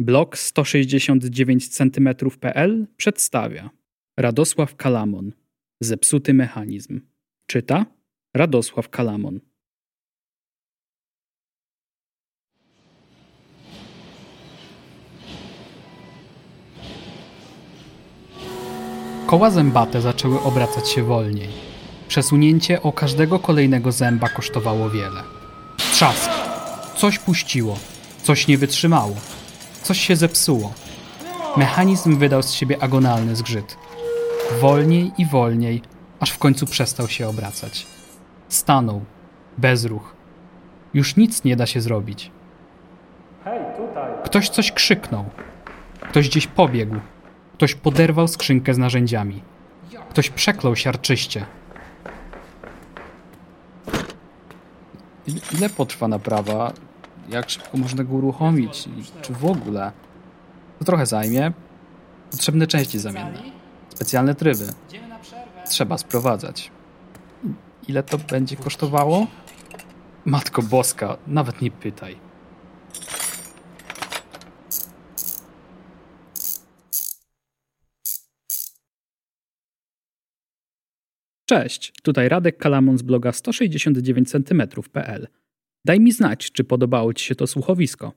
Blog 169 cm.pl przedstawia Radosław Kalamon Zepsuty mechanizm. Czyta Radosław Kalamon. Koła zębate zaczęły obracać się wolniej. Przesunięcie o każdego kolejnego zęba kosztowało wiele. Trzask. Coś puściło. Coś nie wytrzymało. Coś się zepsuło. Mechanizm wydał z siebie agonalny zgrzyt. Wolniej i wolniej, aż w końcu przestał się obracać. Stanął. Bezruch. Już nic nie da się zrobić. Hej, tutaj! Ktoś coś krzyknął. Ktoś gdzieś pobiegł. Ktoś poderwał skrzynkę z narzędziami. Ktoś przeklął siarczyście. Ile potrwa naprawa? Jak szybko można go uruchomić? Czy w ogóle? To trochę zajmie. Potrzebne części zamienne. Specjalne tryby. Trzeba sprowadzać. Ile to będzie kosztowało? Matko Boska, nawet nie pytaj. Cześć, tutaj Radek Kalamon z bloga 169cm.pl. Daj mi znać, czy podobało Ci się to słuchowisko.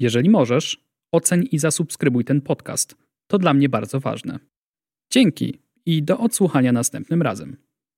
Jeżeli możesz, oceń i zasubskrybuj ten podcast. To dla mnie bardzo ważne. Dzięki i do odsłuchania następnym razem.